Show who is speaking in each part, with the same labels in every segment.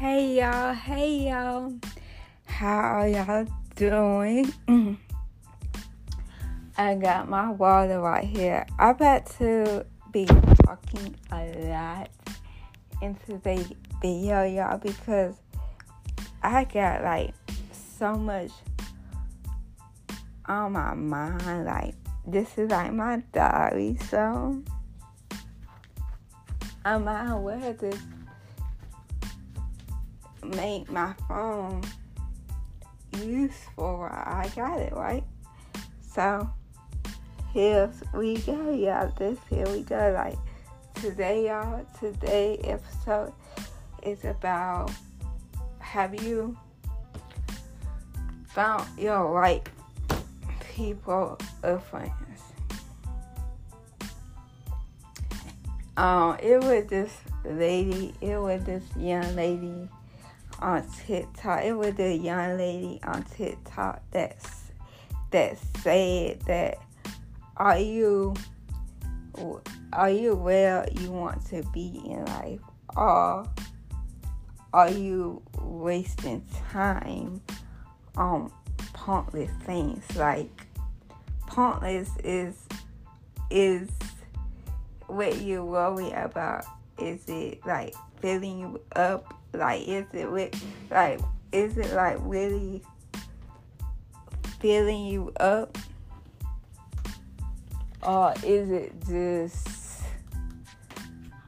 Speaker 1: Hey y'all, hey y'all. How are y'all doing? I got my water right here. I'm about to be talking a lot in today's video, y'all, because I got like so much on my mind. Like, this is like my diary, so I might well just make my phone useful. I got it, right? So, here we go, y'all. This here we go. Like, today, y'all, today episode is about have you found your right people or friends? Um, it was this lady, it was this young lady on TikTok. It was a young lady on TikTok that's that said that are you are you where you want to be in life? Or are you wasting time on pointless things? Like pointless is is what you worry about. Is it like filling you up like is it like is it like really filling you up? Or is it just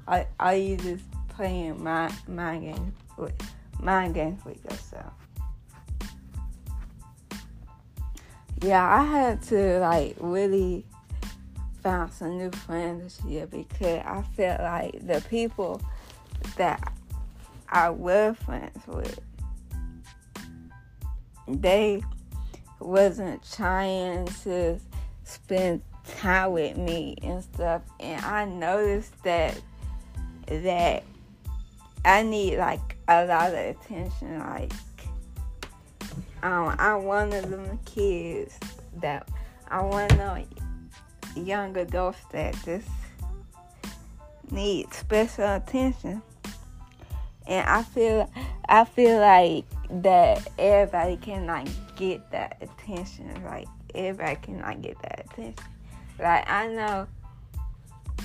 Speaker 1: are, are you just playing mind, mind games with mind games with yourself? Yeah i had to like really found some new friends this year because i felt like the people that I was friends with, they wasn't trying to spend time with me and stuff. And I noticed that that I need like a lot of attention. Like um, I'm one of them kids that I want to young adults that just need special attention and I feel I feel like that everybody can like get that attention. Like everybody can like get that attention. Like I know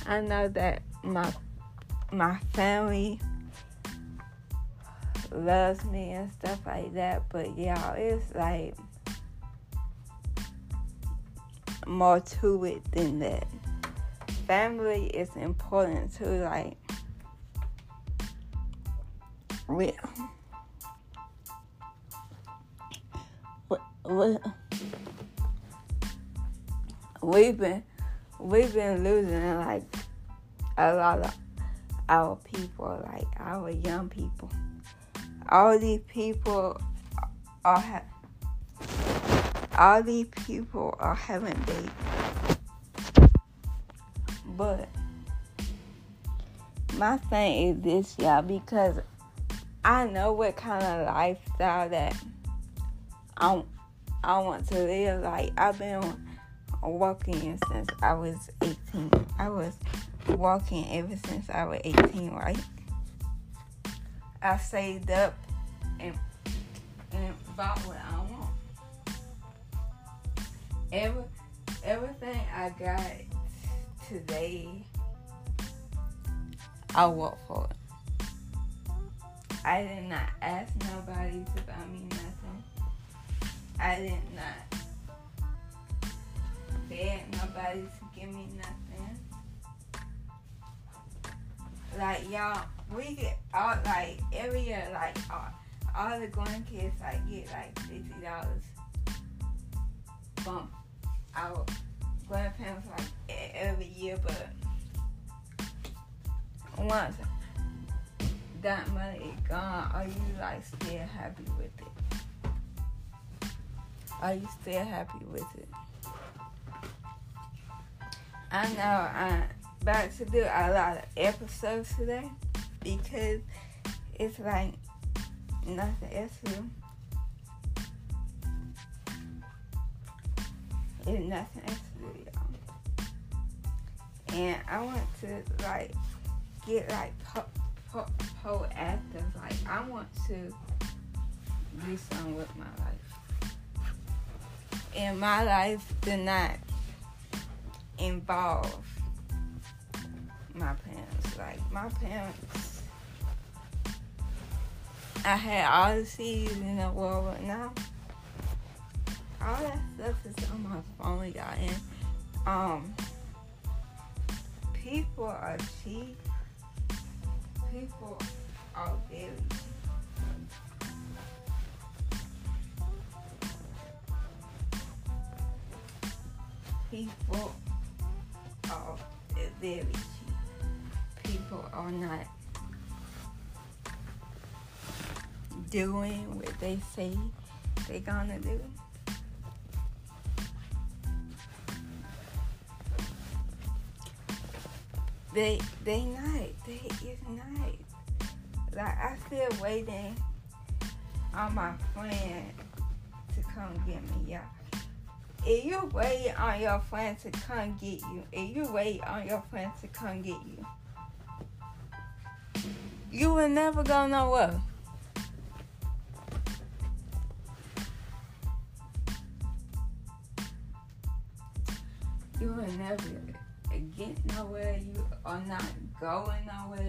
Speaker 1: I know that my my family loves me and stuff like that, but y'all it's like more to it than that. Family is important too, like we, we, we've been we've been losing like a lot of our people, like our young people. All these people are ha- all these people are having babies, but my thing is this, y'all, because I know what kind of lifestyle that I I want to live. Like I've been walking since I was 18. I was walking ever since I was 18, right? I saved up and and bought what I want. Every everything I got today, I work for it. I did not ask nobody to buy me nothing. I did not beg nobody to give me nothing. Like y'all, we get all like every year, like all, all the grandkids like get like fifty dollars from our grandparents like every year, but once that money gone, are you like still happy with it? Are you still happy with it? I know I'm about to do a lot of episodes today because it's like nothing else to. It's nothing else to do, y'all. And I want to like get like pro- proactive. Like I want to do something with my life. And my life did not involve my parents. Like my parents I had all the seeds in the world but now. All that stuff is on my phone, y'all. And um people are cheap. People are very people are very cheap. People are not doing what they say they're gonna do. They they not. They is not. Like I still waiting on my friend to come get me, y'all. If you wait on your friend to come get you, if you wait on your friend to come get you, you will never go nowhere. You will never get nowhere. You are not going nowhere.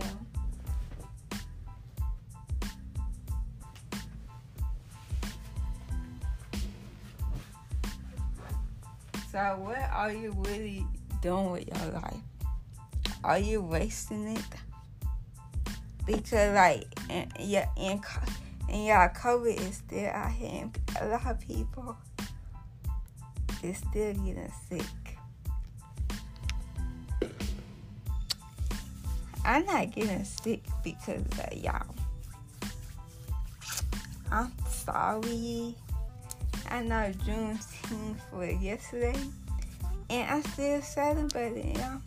Speaker 1: So, what are you really doing with your life? Are you wasting it? Because, like, and yeah, and, and yeah, COVID is still out here, and a lot of people is still getting sick. I'm not getting sick because of y'all. I'm sorry. I know Juneteenth was yesterday, and I still celebrating, y'all.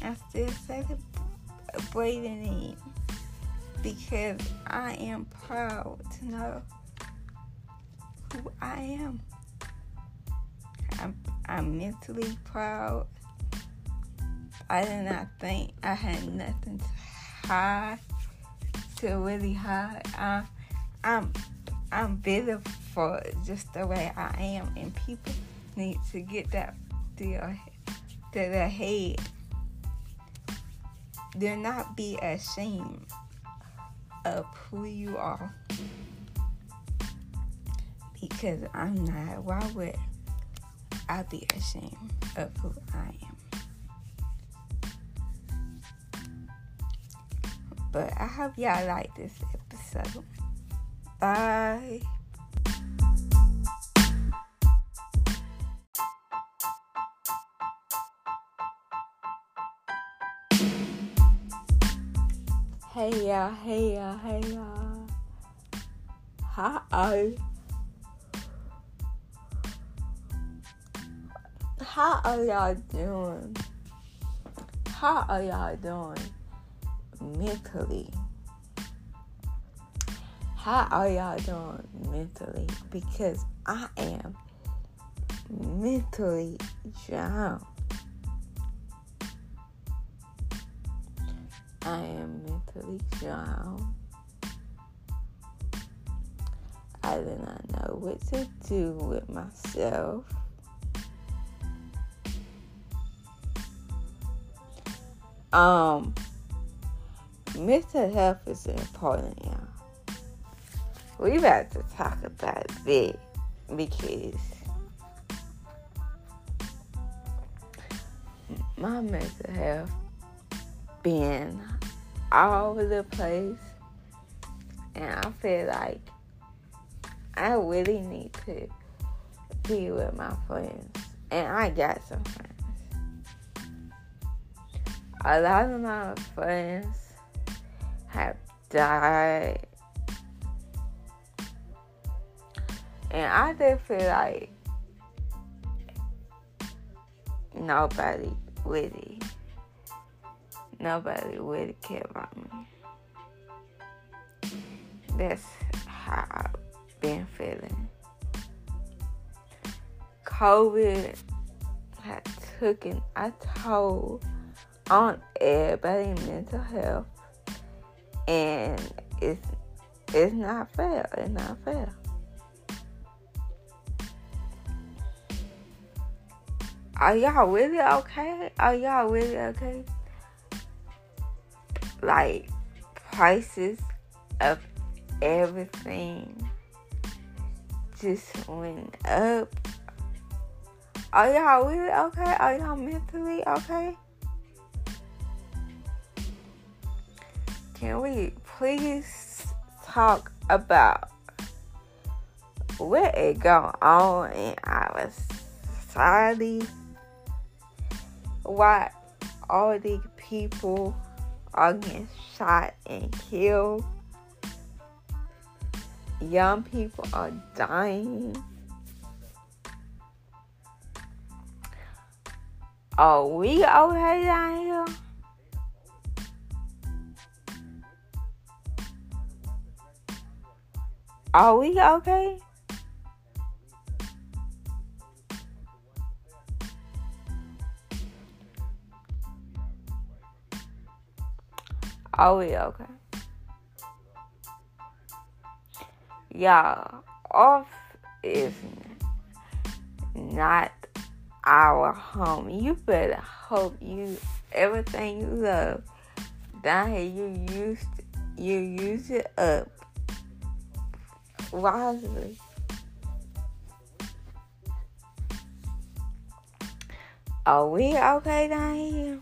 Speaker 1: I still celebrating it because I am proud to know who I am. I'm, I'm mentally proud. I did not think I had nothing to hide, to really hide. I, I'm I'm bitter for just the way I am, and people need to get that to, your, to their head. Do not be ashamed of who you are. Because I'm not. Why would I be ashamed of who I am? But I hope y'all like this episode. Bye. Hey y'all, hey y'all, hey y'all. Hi. How are y'all doing? How are y'all doing mentally? How are y'all doing mentally? Because I am mentally drowned. I am mentally drowned. I do not know what to do with myself. Um, mental health is important, y'all we about to talk about that because my mental health been all over the place and I feel like I really need to be with my friends and I got some friends. A lot of my friends have died And I just feel like nobody really, nobody really care about me. That's how I've been feeling. COVID had taken a toll on everybody's mental health, and it's it's not fair. It's not fair. Are y'all really okay? Are y'all really okay? Like prices of everything just went up. Are y'all really okay? Are y'all mentally okay? Can we please talk about what is going on in our society? Why all these people are getting shot and killed? Young people are dying. Are we okay down here? Are we okay? Are we okay? Y'all, off is not our home. You better hope you everything you love down here you used you use it up wisely. Are we okay down here?